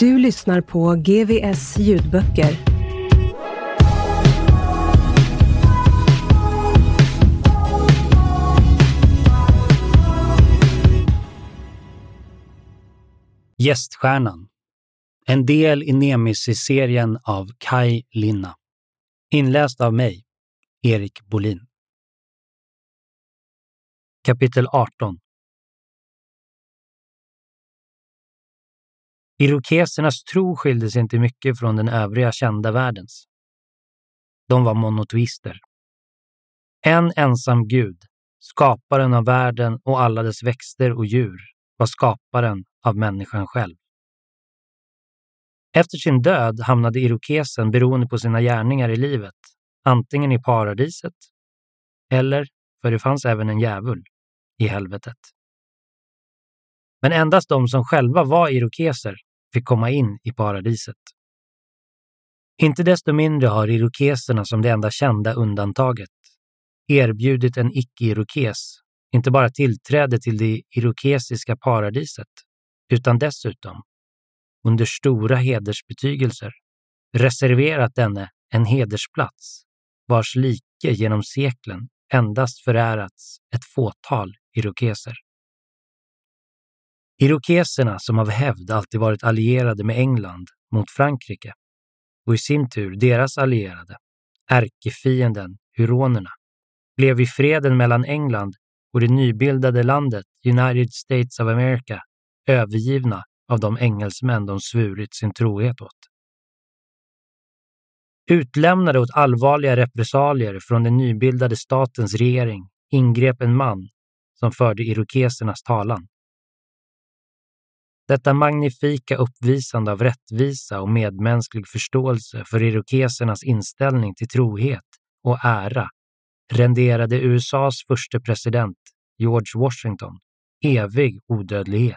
Du lyssnar på GVS ljudböcker. Gäststjärnan. En del i Nemesis-serien av Kai Linna. Inläst av mig, Erik Bolin. Kapitel 18 Irokesernas tro skilde sig inte mycket från den övriga kända världens. De var monotoister. En ensam gud, skaparen av världen och alla dess växter och djur, var skaparen av människan själv. Efter sin död hamnade irokesen beroende på sina gärningar i livet, antingen i paradiset eller, för det fanns även en djävul, i helvetet. Men endast de som själva var irokeser fick komma in i paradiset. Inte desto mindre har irokeserna som det enda kända undantaget erbjudit en icke-irokes inte bara tillträde till det irokesiska paradiset, utan dessutom, under stora hedersbetygelser, reserverat denne en hedersplats vars like genom seklen endast förärats ett fåtal irokeser. Irokeserna som av hävd alltid varit allierade med England mot Frankrike och i sin tur deras allierade, ärkefienden huronerna, blev i freden mellan England och det nybildade landet United States of America övergivna av de engelsmän de svurit sin trohet åt. Utlämnade åt allvarliga repressalier från den nybildade statens regering ingrep en man som förde irokesernas talan. Detta magnifika uppvisande av rättvisa och medmänsklig förståelse för irokesernas inställning till trohet och ära renderade USAs första president, George Washington, evig odödlighet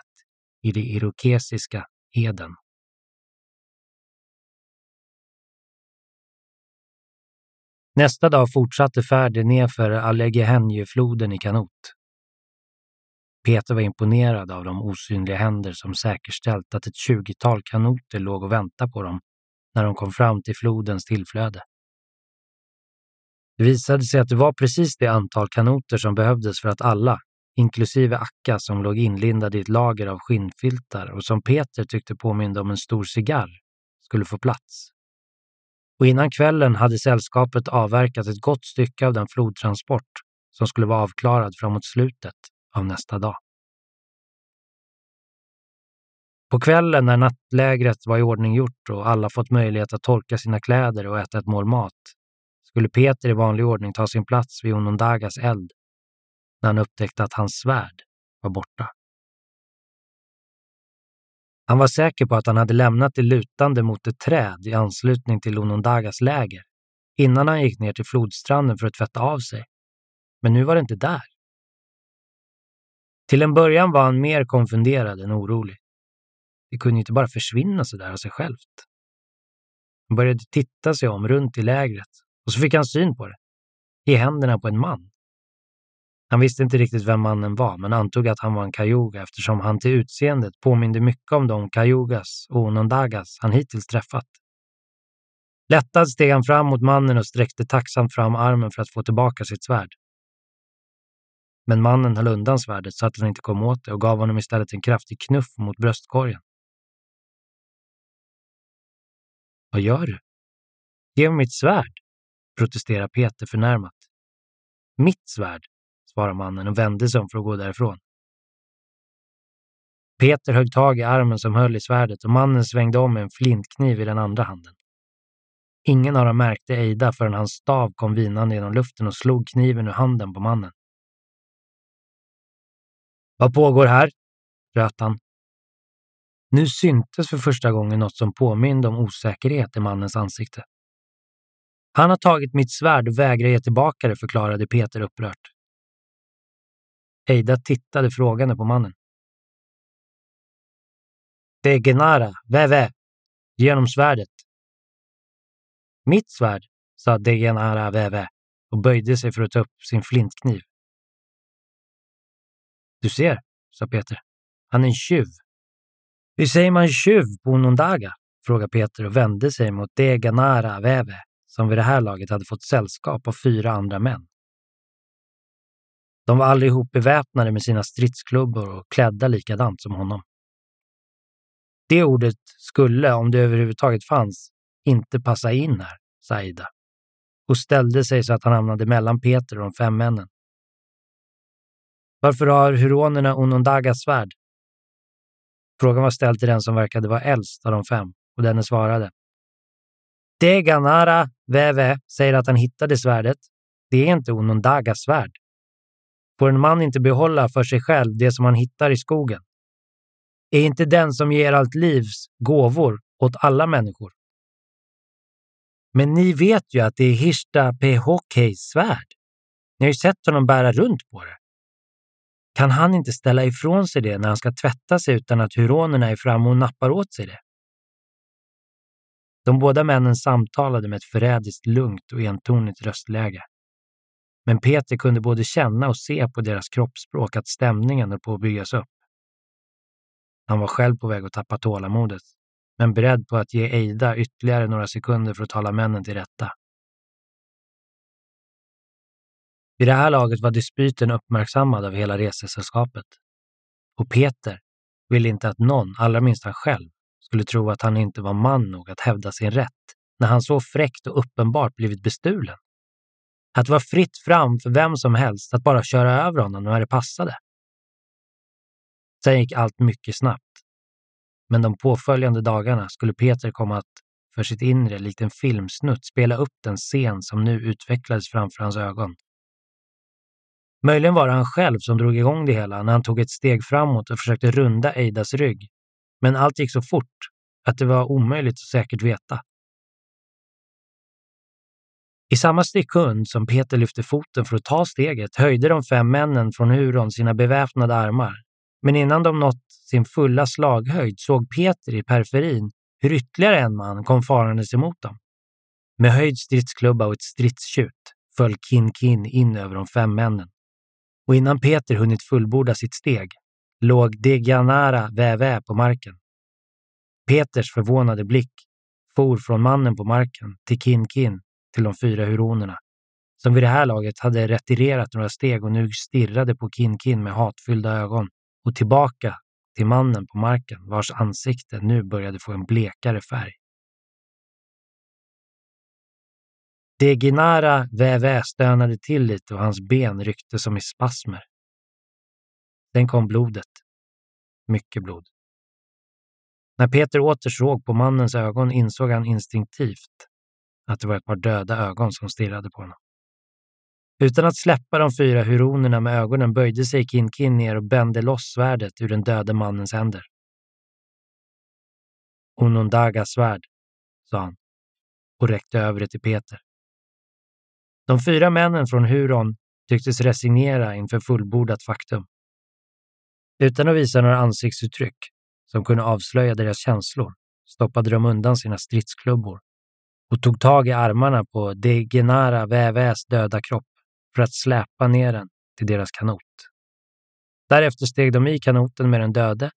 i det irokesiska eden. Nästa dag fortsatte färden nedför Allegheny-floden i kanot. Peter var imponerad av de osynliga händer som säkerställt att ett tjugotal kanoter låg och väntade på dem när de kom fram till flodens tillflöde. Det visade sig att det var precis det antal kanoter som behövdes för att alla, inklusive Akka som låg inlindad i ett lager av skinnfiltar och som Peter tyckte påminde om en stor cigarr, skulle få plats. Och innan kvällen hade sällskapet avverkat ett gott stycke av den flodtransport som skulle vara avklarad framåt slutet av nästa dag. På kvällen när nattlägret var i ordning gjort och alla fått möjlighet att torka sina kläder och äta ett mål mat skulle Peter i vanlig ordning ta sin plats vid Onondagas eld när han upptäckte att hans svärd var borta. Han var säker på att han hade lämnat det lutande mot ett träd i anslutning till Onondagas läger innan han gick ner till flodstranden för att tvätta av sig. Men nu var det inte där. Till en början var han mer konfunderad än orolig. Det kunde inte bara försvinna så där av sig självt. Han började titta sig om runt i lägret och så fick han syn på det. I händerna på en man. Han visste inte riktigt vem mannen var, men antog att han var en Cayuga eftersom han till utseendet påminde mycket om de Cayugas och Onondagas han hittills träffat. Lättad steg han fram mot mannen och sträckte tacksamt fram armen för att få tillbaka sitt svärd. Men mannen höll undan svärdet så att han inte kom åt det och gav honom istället en kraftig knuff mot bröstkorgen. Vad gör du? Ge mig mitt svärd, protesterar Peter förnärmat. Mitt svärd, svarar mannen och vände sig om för att gå därifrån. Peter högg tag i armen som höll i svärdet och mannen svängde om med en flintkniv i den andra handen. Ingen av dem märkte Eida förrän hans stav kom vinande genom luften och slog kniven ur handen på mannen. Vad pågår här? röt han. Nu syntes för första gången något som påminde om osäkerhet i mannens ansikte. Han har tagit mitt svärd och vägrar ge tillbaka det, förklarade Peter upprört. Eida tittade frågande på mannen. Det är Genara, Veve, genom svärdet. Mitt svärd, sa Degenara veve och böjde sig för att ta upp sin flintkniv. Du ser, sa Peter. Han är en tjuv. Hur säger man tjuv på onondaga? frågade Peter och vände sig mot Deganara Väve som vid det här laget hade fått sällskap av fyra andra män. De var allihop beväpnade med sina stridsklubbor och klädda likadant som honom. Det ordet skulle, om det överhuvudtaget fanns, inte passa in här, sa Ida och ställde sig så att han hamnade mellan Peter och de fem männen. Varför har huronerna Onondagas svärd? Frågan var ställd till den som verkade vara äldst av de fem och denne svarade. Deganara veve” säger att han hittade svärdet. Det är inte Onondagas svärd. Får en man inte behålla för sig själv det som han hittar i skogen? Är inte den som ger allt livs gåvor åt alla människor? Men ni vet ju att det är Hirsta PHKs svärd. Ni har ju sett honom bära runt på det. Kan han inte ställa ifrån sig det när han ska tvätta sig utan att huronerna är framme och nappar åt sig det? De båda männen samtalade med ett förrädiskt lugnt och entonigt röstläge. Men Peter kunde både känna och se på deras kroppsspråk att stämningen höll på att byggas upp. Han var själv på väg att tappa tålamodet, men beredd på att ge Eida ytterligare några sekunder för att tala männen till rätta. Vid det här laget var dispyten uppmärksammad av hela resesällskapet. Och Peter ville inte att någon, allra minst han själv, skulle tro att han inte var man nog att hävda sin rätt när han så fräckt och uppenbart blivit bestulen. Att det var fritt fram för vem som helst att bara köra över honom när det passade. Sen gick allt mycket snabbt. Men de påföljande dagarna skulle Peter komma att för sitt inre likt en filmsnutt spela upp den scen som nu utvecklades framför hans ögon. Möjligen var det han själv som drog igång det hela när han tog ett steg framåt och försökte runda Eidas rygg. Men allt gick så fort att det var omöjligt att säkert veta. I samma sekund som Peter lyfte foten för att ta steget höjde de fem männen från huron sina beväpnade armar. Men innan de nått sin fulla slaghöjd såg Peter i periferin hur ytterligare en man kom farandes emot dem. Med höjd stridsklubba och ett stridstjut föll Kin Kin in över de fem männen och innan Peter hunnit fullborda sitt steg låg Degianara Vävä på marken. Peters förvånade blick for från mannen på marken till Kin Kin till de fyra huronerna, som vid det här laget hade retirerat några steg och nu stirrade på Kin Kin med hatfyllda ögon och tillbaka till mannen på marken vars ansikte nu började få en blekare färg. Deginara Vävä stönade till lite och hans ben ryckte som i spasmer. Sen kom blodet. Mycket blod. När Peter åter såg på mannens ögon insåg han instinktivt att det var ett par döda ögon som stirrade på honom. Utan att släppa de fyra huronerna med ögonen böjde sig Kin-Kin ner och bände loss svärdet ur den döde mannens händer. Onondagas svärd, sa han och räckte över det till Peter. De fyra männen från Huron tycktes resignera inför fullbordat faktum. Utan att visa några ansiktsuttryck som kunde avslöja deras känslor stoppade de undan sina stridsklubbor och tog tag i armarna på de Genara Väväs döda kropp för att släpa ner den till deras kanot. Därefter steg de i kanoten med den döde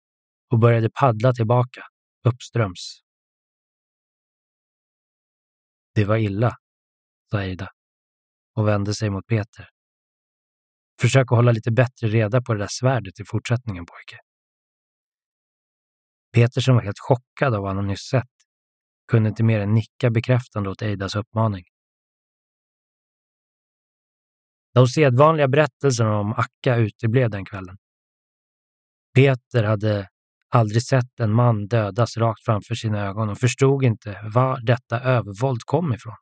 och började paddla tillbaka, uppströms. Det var illa, sa Ida och vände sig mot Peter. Försök att hålla lite bättre reda på det där svärdet i fortsättningen, pojke. Peter som var helt chockad av vad han nyss sett kunde inte mer än nicka bekräftande åt Eidas uppmaning. De sedvanliga berättelserna om Akka uteblev den kvällen. Peter hade aldrig sett en man dödas rakt framför sina ögon och förstod inte var detta övervåld kom ifrån.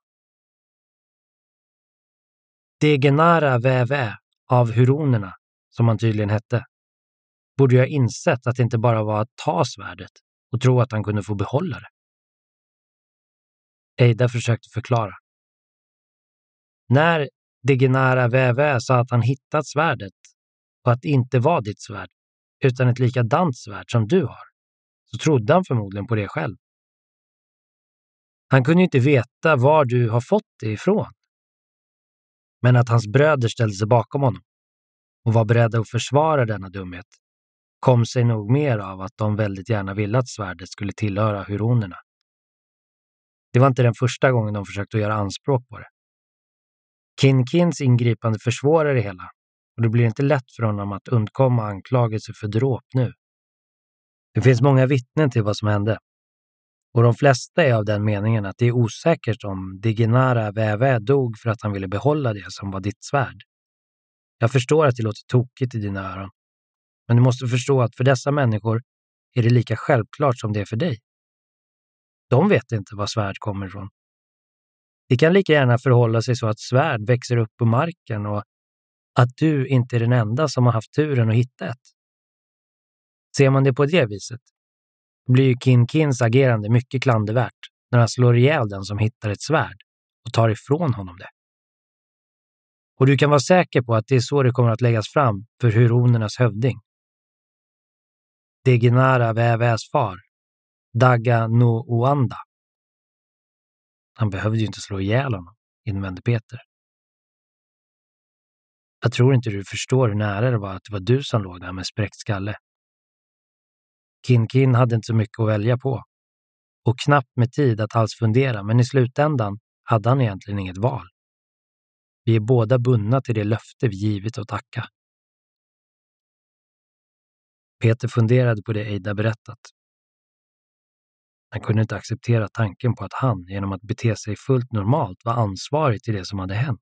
Degenara Vävä av huronerna, som han tydligen hette, borde ju ha insett att det inte bara var att ta svärdet och tro att han kunde få behålla det. Eida försökte förklara. När Degenara Vävä sa att han hittat svärdet och att det inte var ditt svärd, utan ett likadant svärd som du har, så trodde han förmodligen på det själv. Han kunde ju inte veta var du har fått det ifrån. Men att hans bröder ställde sig bakom honom och var beredda att försvara denna dumhet kom sig nog mer av att de väldigt gärna ville att svärdet skulle tillhöra huronerna. Det var inte den första gången de försökte göra anspråk på det. Kinkins ingripande försvårar det hela och det blir inte lätt för honom att undkomma anklagelser för dråp nu. Det finns många vittnen till vad som hände och de flesta är av den meningen att det är osäkert om Diginara Vävä dog för att han ville behålla det som var ditt svärd. Jag förstår att det låter tokigt i dina öron, men du måste förstå att för dessa människor är det lika självklart som det är för dig. De vet inte var svärd kommer ifrån. Det kan lika gärna förhålla sig så att svärd växer upp på marken och att du inte är den enda som har haft turen att hitta ett. Ser man det på det viset blir ju Kin Kins agerande mycket klandervärt när han slår ihjäl den som hittar ett svärd och tar ifrån honom det. Och du kan vara säker på att det är så det kommer att läggas fram för huronernas hövding. Degenara Väväs far, Daga no Oanda. Han behövde ju inte slå ihjäl honom, invände Peter. Jag tror inte du förstår hur nära det var att det var du som låg där med spräckt skalle. Kin-Kin hade inte så mycket att välja på och knappt med tid att alls fundera, men i slutändan hade han egentligen inget val. Vi är båda bundna till det löfte vi givit åt Akka. Peter funderade på det Eida berättat. Han kunde inte acceptera tanken på att han, genom att bete sig fullt normalt, var ansvarig till det som hade hänt.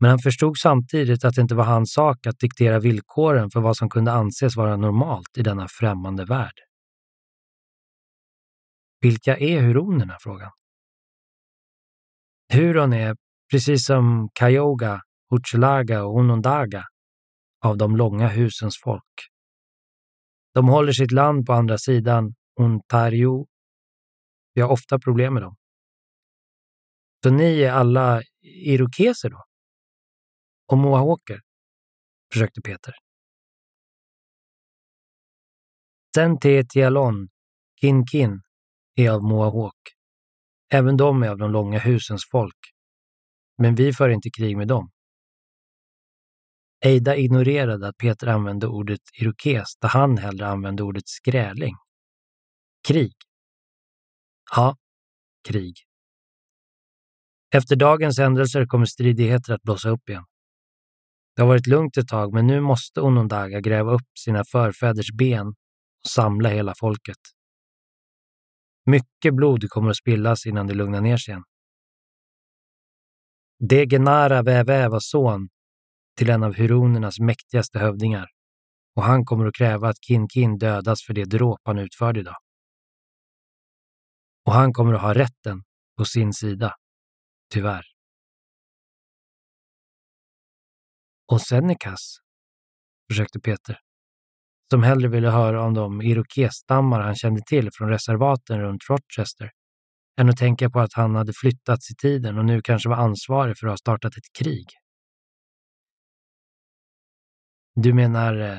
Men han förstod samtidigt att det inte var hans sak att diktera villkoren för vad som kunde anses vara normalt i denna främmande värld. Vilka är huronerna? frågan. Huron är, precis som Kayoga, Uchulaga och Onondaga, av de långa husens folk. De håller sitt land på andra sidan Ontario. Vi har ofta problem med dem. Så ni är alla irokeser då? Och mohawker? försökte Peter. Sente Tialon, Kin Kin, är av mohawk. Även de är av de långa husens folk. Men vi för inte krig med dem. Eida ignorerade att Peter använde ordet irokes där han hellre använde ordet skräling. Krig. Ja, krig. Efter dagens händelser kommer stridigheter att blossa upp igen. Det har varit lugnt ett tag, men nu måste Onondaga gräva upp sina förfäders ben och samla hela folket. Mycket blod kommer att spillas innan det lugnar ner sig igen. Degenara Vävä var son till en av huronernas mäktigaste hövdingar och han kommer att kräva att Kin Kin dödas för det dråp han utförde idag. Och han kommer att ha rätten på sin sida, tyvärr. Och Senecas, försökte Peter, som hellre ville höra om de irokesstammar han kände till från reservaten runt Rochester, än att tänka på att han hade flyttats i tiden och nu kanske var ansvarig för att ha startat ett krig. Du menar eh,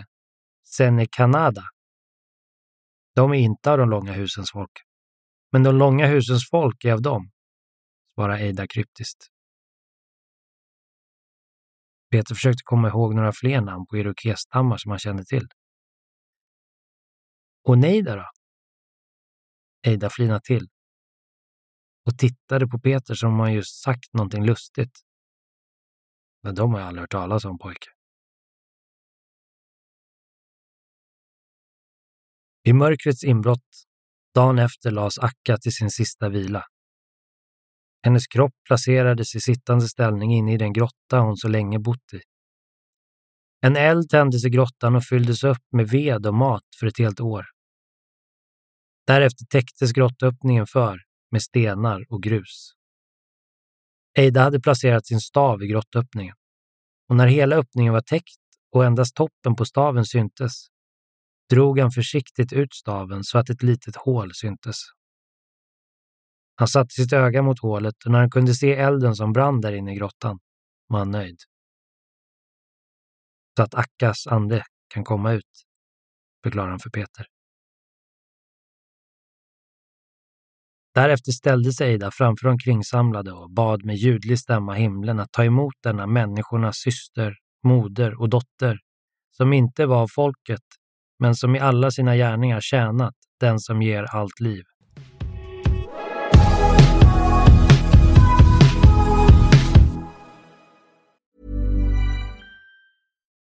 Senecanada? De är inte av de långa husens folk. Men de långa husens folk är av dem, svarade Eida kryptiskt. Peter försökte komma ihåg några fler namn på irokesstammar som han kände till. Och Neida då? Eida flinade till och tittade på Peter som om han just sagt någonting lustigt. Men de har jag aldrig hört talas om pojke. I mörkrets inbrott dagen efter lades Akka till sin sista vila. Hennes kropp placerades i sittande ställning inne i den grotta hon så länge bott i. En eld tändes i grottan och fylldes upp med ved och mat för ett helt år. Därefter täcktes grottöppningen för med stenar och grus. Eida hade placerat sin stav i grottöppningen och när hela öppningen var täckt och endast toppen på staven syntes drog han försiktigt ut staven så att ett litet hål syntes. Han satte sitt öga mot hålet och när han kunde se elden som brann där inne i grottan var han nöjd. Så att Akkas ande kan komma ut, förklarar han för Peter. Därefter ställde sig Ida framför de kringsamlade och bad med ljudlig stämma himlen att ta emot denna människornas syster, moder och dotter, som inte var av folket, men som i alla sina gärningar tjänat den som ger allt liv.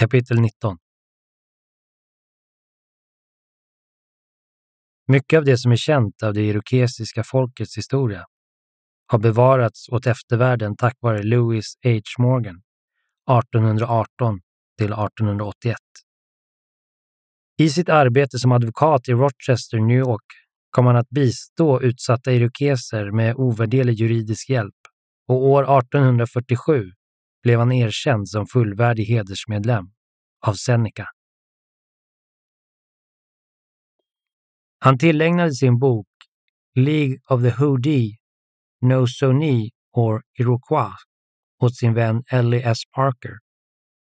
Kapitel 19 Mycket av det som är känt av det irokesiska folkets historia har bevarats åt eftervärlden tack vare Louis H. Morgan 1818 till 1881. I sitt arbete som advokat i Rochester, New York kom han att bistå utsatta irokeser med ovärderlig juridisk hjälp och år 1847 blev han erkänd som fullvärdig hedersmedlem av Seneca. Han tillägnade sin bok League of the Hoodie, No Soni or Iroquois åt sin vän Ellie S. Parker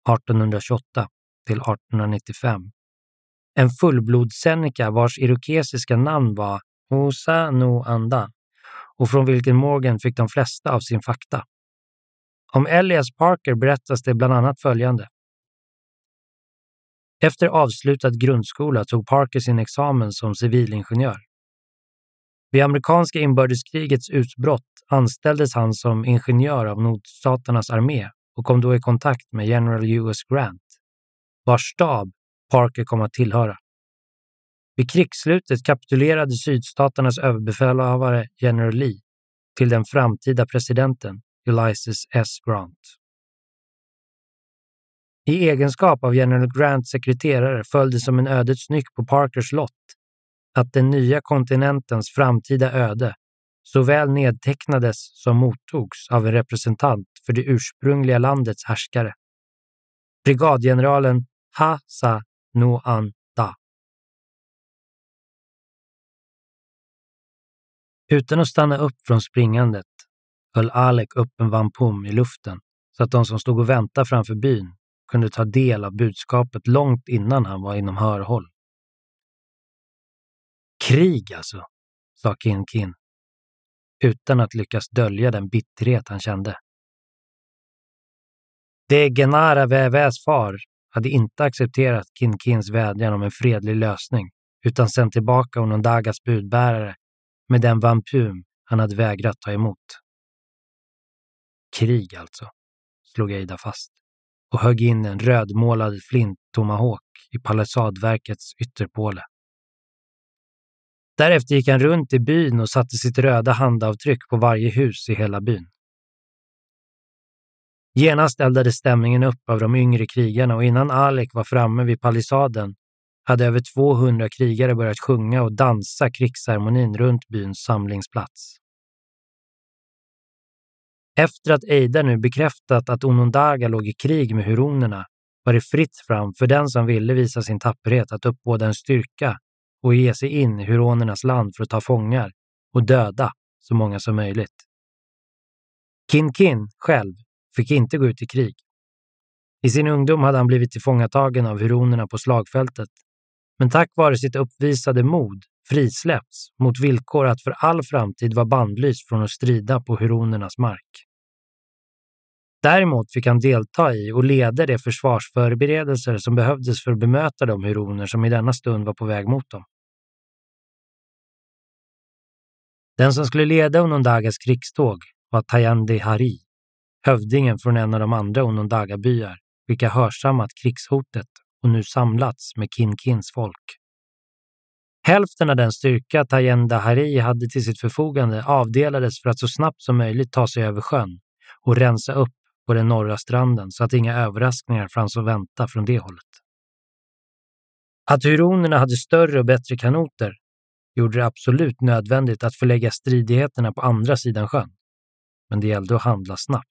1828 till 1895. En fullblodsseneca vars irokesiska namn var Hosa No Anda och från vilken Morgan fick de flesta av sin fakta. Om Elias Parker berättas det bland annat följande. Efter avslutad grundskola tog Parker sin examen som civilingenjör. Vid amerikanska inbördeskrigets utbrott anställdes han som ingenjör av nordstaternas armé och kom då i kontakt med General U.S. Grant, vars stab Parker kom att tillhöra. Vid krigsslutet kapitulerade sydstaternas överbefälhavare General Lee till den framtida presidenten Ulysses S. Grant. I egenskap av general Grants sekreterare föll det som en ödets nyck på Parkers lott att den nya kontinentens framtida öde såväl nedtecknades som mottogs av en representant för det ursprungliga landets härskare. Brigadgeneralen Ha Sa Noan Da. Utan att stanna upp från springandet höll Alec upp en vampum i luften så att de som stod och väntade framför byn kunde ta del av budskapet långt innan han var inom hörhåll. Krig alltså, sa Kin Kin, utan att lyckas dölja den bitterhet han kände. De Genara Väväs far hade inte accepterat Kin Kins vädjan om en fredlig lösning utan sänt tillbaka Onondagas budbärare med den vampum han hade vägrat ta emot. Krig alltså, slog Eida fast och högg in en rödmålad flint tomahawk i palissadverkets ytterpåle. Därefter gick han runt i byn och satte sitt röda handavtryck på varje hus i hela byn. Genast eldades stämningen upp av de yngre krigarna och innan Alek var framme vid palissaden hade över 200 krigare börjat sjunga och dansa krigsceremonin runt byns samlingsplats. Efter att Eida nu bekräftat att Onondaga låg i krig med huronerna var det fritt fram för den som ville visa sin tapperhet att uppbåda en styrka och ge sig in i huronernas land för att ta fångar och döda så många som möjligt. Kin Kin själv fick inte gå ut i krig. I sin ungdom hade han blivit tillfångatagen av huronerna på slagfältet, men tack vare sitt uppvisade mod frisläppts mot villkor att för all framtid vara bandlyst från att strida på huronernas mark. Däremot fick han delta i och leda de försvarsförberedelser som behövdes för att bemöta de huroner som i denna stund var på väg mot dem. Den som skulle leda Onondagas krigståg var Tayande Hari, hövdingen från en av de andra Onondaga-byar, vilka hörsammat krigshotet och nu samlats med Kinkins folk. Hälften av den styrka Tayenda Hari hade till sitt förfogande avdelades för att så snabbt som möjligt ta sig över sjön och rensa upp på den norra stranden så att inga överraskningar fanns att vänta från det hållet. Att huronerna hade större och bättre kanoter gjorde det absolut nödvändigt att förlägga stridigheterna på andra sidan sjön. Men det gällde att handla snabbt.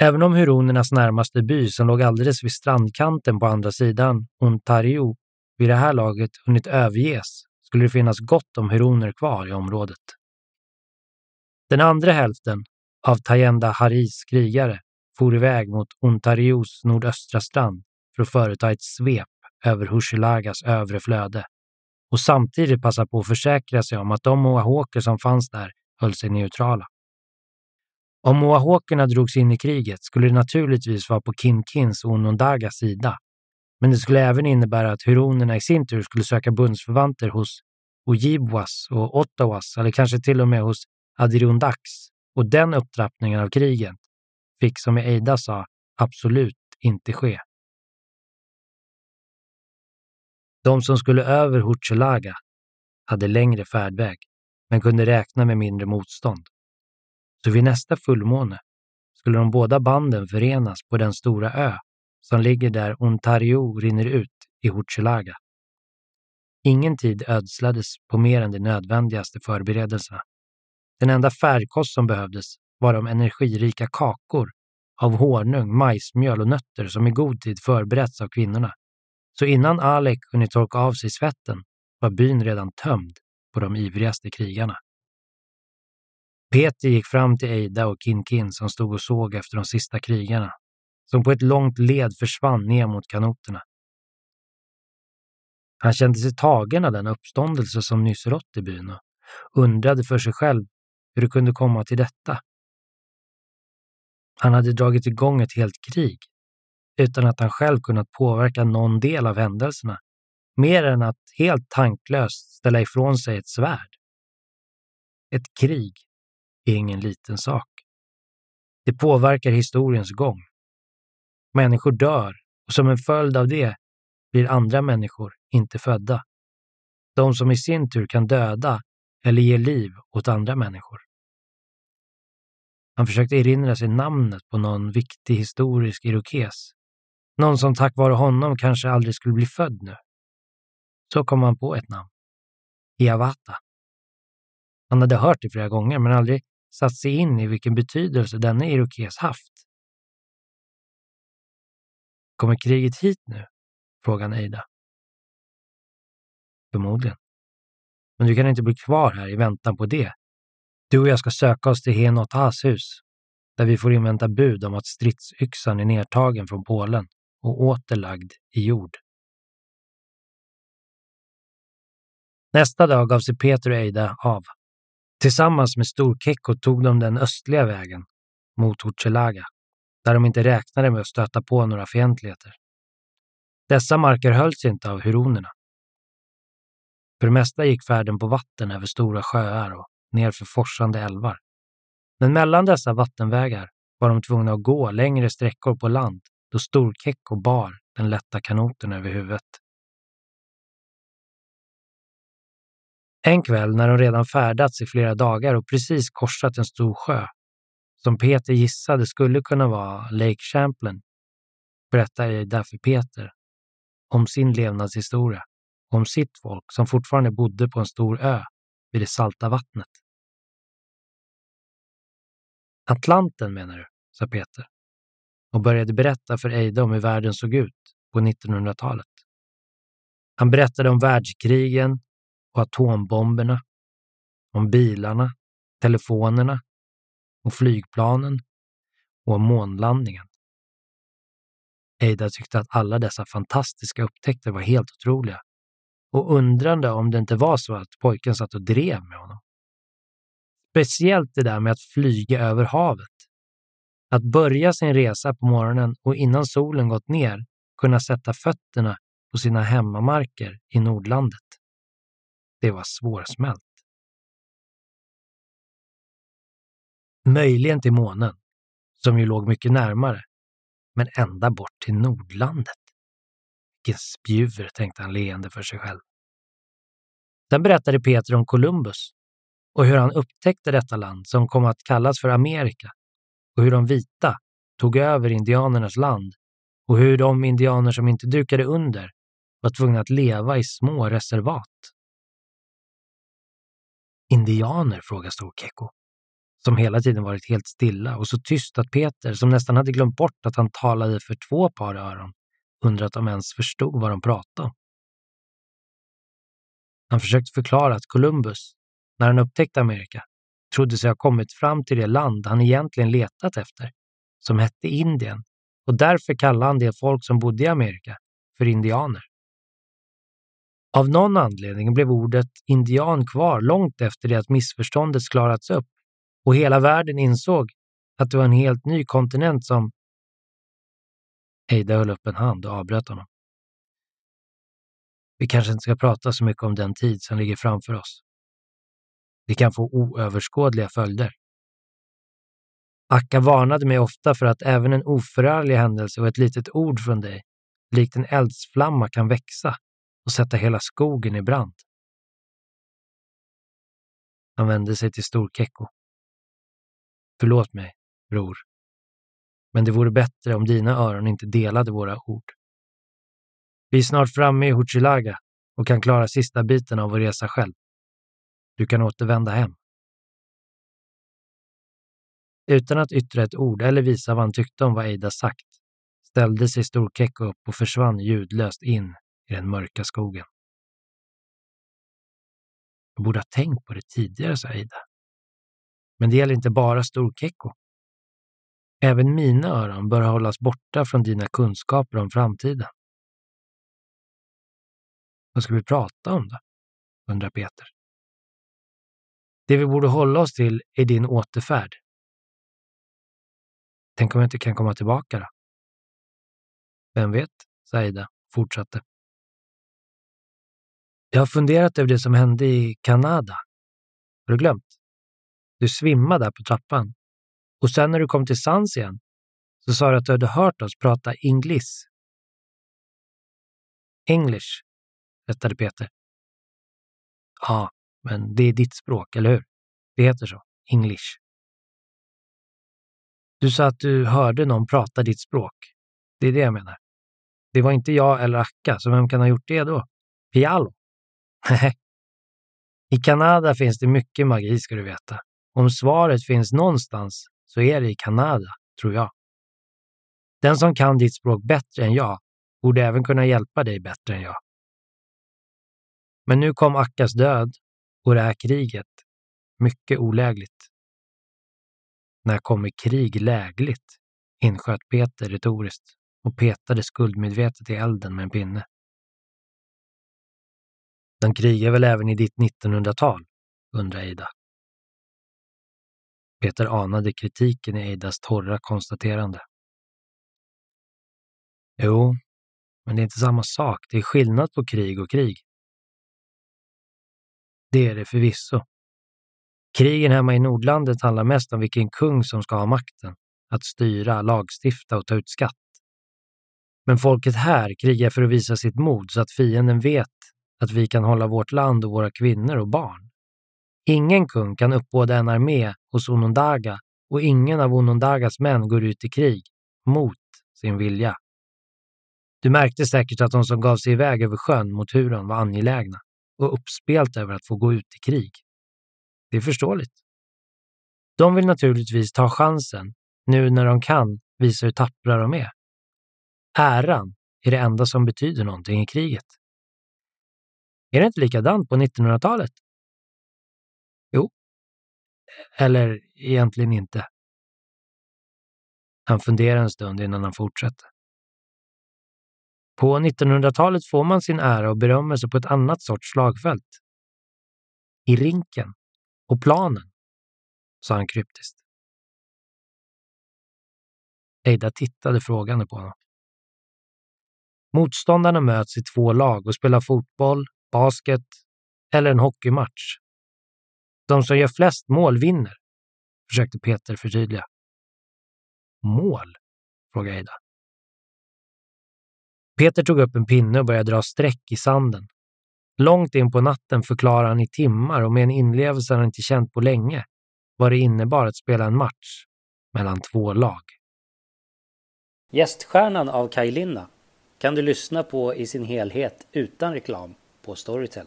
Även om huronernas närmaste by, som låg alldeles vid strandkanten på andra sidan, Ontario, vid det här laget hunnit överges, skulle det finnas gott om huroner kvar i området. Den andra hälften av Tayenda Haris krigare for iväg mot Ontarios nordöstra strand för att företa ett svep över Hushilagas övre flöde och samtidigt passa på att försäkra sig om att de moahoker som fanns där höll sig neutrala. Om moahokerna drogs in i kriget skulle det naturligtvis vara på Kinkins och Onondagas sida, men det skulle även innebära att huronerna i sin tur skulle söka bundsförvanter hos Ojibwas och Ottawas eller kanske till och med hos Adirondacks och den upptrappningen av kriget fick, som Eida sa, absolut inte ske. De som skulle över Huchelaga hade längre färdväg, men kunde räkna med mindre motstånd. Så vid nästa fullmåne skulle de båda banden förenas på den stora ö som ligger där Ontario rinner ut i Huchelaga. Ingen tid ödslades på mer än de nödvändigaste förberedelserna. Den enda färdkost som behövdes var de energirika kakor av honung, majsmjöl och nötter som i god tid förberetts av kvinnorna. Så innan Alek hunnit torka av sig svetten var byn redan tömd på de ivrigaste krigarna. Peter gick fram till Eida och Kinkin som stod och såg efter de sista krigarna, som på ett långt led försvann ner mot kanoterna. Han kände sig tagen av den uppståndelse som nyss rått i byn och undrade för sig själv hur det kunde komma till detta. Han hade dragit igång ett helt krig utan att han själv kunnat påverka någon del av händelserna, mer än att helt tanklöst ställa ifrån sig ett svärd. Ett krig är ingen liten sak. Det påverkar historiens gång. Människor dör och som en följd av det blir andra människor inte födda. De som i sin tur kan döda eller ge liv åt andra människor. Han försökte erinra sig namnet på någon viktig historisk irokes. Någon som tack vare honom kanske aldrig skulle bli född nu. Så kom han på ett namn. Hiawatha. Han hade hört det flera gånger men aldrig satt sig in i vilken betydelse denne irokes haft. Kommer kriget hit nu? frågade Eida. Förmodligen. Men du kan inte bli kvar här i väntan på det. Du och jag ska söka oss till Henotas hus, där vi får invänta bud om att stridsyxan är nedtagen från Polen och återlagd i jord. Nästa dag gav sig Peter och Eida av. Tillsammans med Storkekko tog de den östliga vägen mot Hochelaga, där de inte räknade med att stöta på några fientligheter. Dessa marker hölls inte av huronerna. För det mesta gick färden på vatten över stora sjöar och nerför forsande älvar. Men mellan dessa vattenvägar var de tvungna att gå längre sträckor på land då Storkekko bar den lätta kanoten över huvudet. En kväll när de redan färdats i flera dagar och precis korsat en stor sjö, som Peter gissade skulle kunna vara Lake Champlain, berättar Ada för Peter om sin levnadshistoria och om sitt folk som fortfarande bodde på en stor ö vid det salta vattnet. Atlanten menar du, sa Peter och började berätta för Eida om hur världen såg ut på 1900-talet. Han berättade om världskrigen och atombomberna, om bilarna, telefonerna och flygplanen och om månlandningen. Eida tyckte att alla dessa fantastiska upptäckter var helt otroliga och undrande om det inte var så att pojken satt och drev med honom. Speciellt det där med att flyga över havet. Att börja sin resa på morgonen och innan solen gått ner kunna sätta fötterna på sina hemmamarker i Nordlandet. Det var svårsmält. Möjligen till månen, som ju låg mycket närmare, men ända bort till Nordlandet. Vilken spjuver, tänkte han leende för sig själv. Sen berättade Peter om Columbus och hur han upptäckte detta land som kom att kallas för Amerika och hur de vita tog över indianernas land och hur de indianer som inte dukade under var tvungna att leva i små reservat. Indianer, frågar Storkeko, som hela tiden varit helt stilla och så tyst att Peter, som nästan hade glömt bort att han talade för två par öron, undrat om ens förstod vad de pratade om. Han försökte förklara att Columbus, när han upptäckte Amerika, trodde sig ha kommit fram till det land han egentligen letat efter, som hette Indien, och därför kallade han det folk som bodde i Amerika för indianer. Av någon anledning blev ordet indian kvar långt efter det att missförståndet klarats upp och hela världen insåg att det var en helt ny kontinent som... Heida höll upp en hand och avbröt honom. Vi kanske inte ska prata så mycket om den tid som ligger framför oss. Det kan få oöverskådliga följder. Akka varnade mig ofta för att även en oförarglig händelse och ett litet ord från dig, likt en eldsflamma, kan växa och sätta hela skogen i brand. Han vände sig till Storkekko. Förlåt mig, bror. Men det vore bättre om dina öron inte delade våra ord. Vi är snart framme i Huchilaga och kan klara sista biten av vår resa själv. Du kan återvända hem. Utan att yttra ett ord eller visa vad han tyckte om vad Eida sagt ställde sig Storkekko upp och försvann ljudlöst in i den mörka skogen. Jag borde ha tänkt på det tidigare, sa Eida. Men det gäller inte bara Storkekko. Även mina öron bör hållas borta från dina kunskaper om framtiden. Vad ska vi prata om då? undrar Peter. Det vi borde hålla oss till är din återfärd. Tänk om jag inte kan komma tillbaka då? Vem vet, sa Ida fortsatte. Jag har funderat över det som hände i Kanada. Har du glömt? Du svimmade där på trappan. Och sen när du kom till sans igen så sa du att du hade hört oss prata inglis. English, rättade Peter. Ja, men det är ditt språk, eller hur? Det heter så. English. Du sa att du hörde någon prata ditt språk. Det är det jag menar. Det var inte jag eller Akka, så vem kan ha gjort det då? Pialo? Nej. I Kanada finns det mycket magi, ska du veta. Om svaret finns någonstans så är det i Kanada, tror jag. Den som kan ditt språk bättre än jag borde även kunna hjälpa dig bättre än jag. Men nu kom Akkas död och det här kriget. Mycket olägligt. När kommer krig lägligt? insköt Peter retoriskt och petade skuldmedvetet i elden med en pinne. De krigar väl även i ditt 1900-tal? undrar Ida. Peter anade kritiken i Eidas torra konstaterande. Jo, men det är inte samma sak. Det är skillnad på krig och krig. Det är det förvisso. Krigen hemma i Nordlandet handlar mest om vilken kung som ska ha makten, att styra, lagstifta och ta ut skatt. Men folket här krigar för att visa sitt mod så att fienden vet att vi kan hålla vårt land och våra kvinnor och barn. Ingen kung kan uppbåda en armé hos Onondaga och ingen av Onondagas män går ut i krig mot sin vilja. Du märkte säkert att de som gav sig iväg över sjön mot Huron var angelägna och uppspelta över att få gå ut i krig. Det är förståeligt. De vill naturligtvis ta chansen, nu när de kan visa hur tappra de är. Äran är det enda som betyder någonting i kriget. Är det inte likadant på 1900-talet? Eller egentligen inte. Han funderar en stund innan han fortsätter. På 1900-talet får man sin ära och berömmelse på ett annat sorts slagfält. I rinken och planen, sa han kryptiskt. Eida tittade frågande på honom. Motståndarna möts i två lag och spelar fotboll, basket eller en hockeymatch. De som gör flest mål vinner, försökte Peter förtydliga. Mål? frågade Ida. Peter tog upp en pinne och började dra streck i sanden. Långt in på natten förklarade han i timmar och med en inlevelse han inte känt på länge vad det innebar att spela en match mellan två lag. Gäststjärnan av Kaj Linna kan du lyssna på i sin helhet utan reklam på Storytel.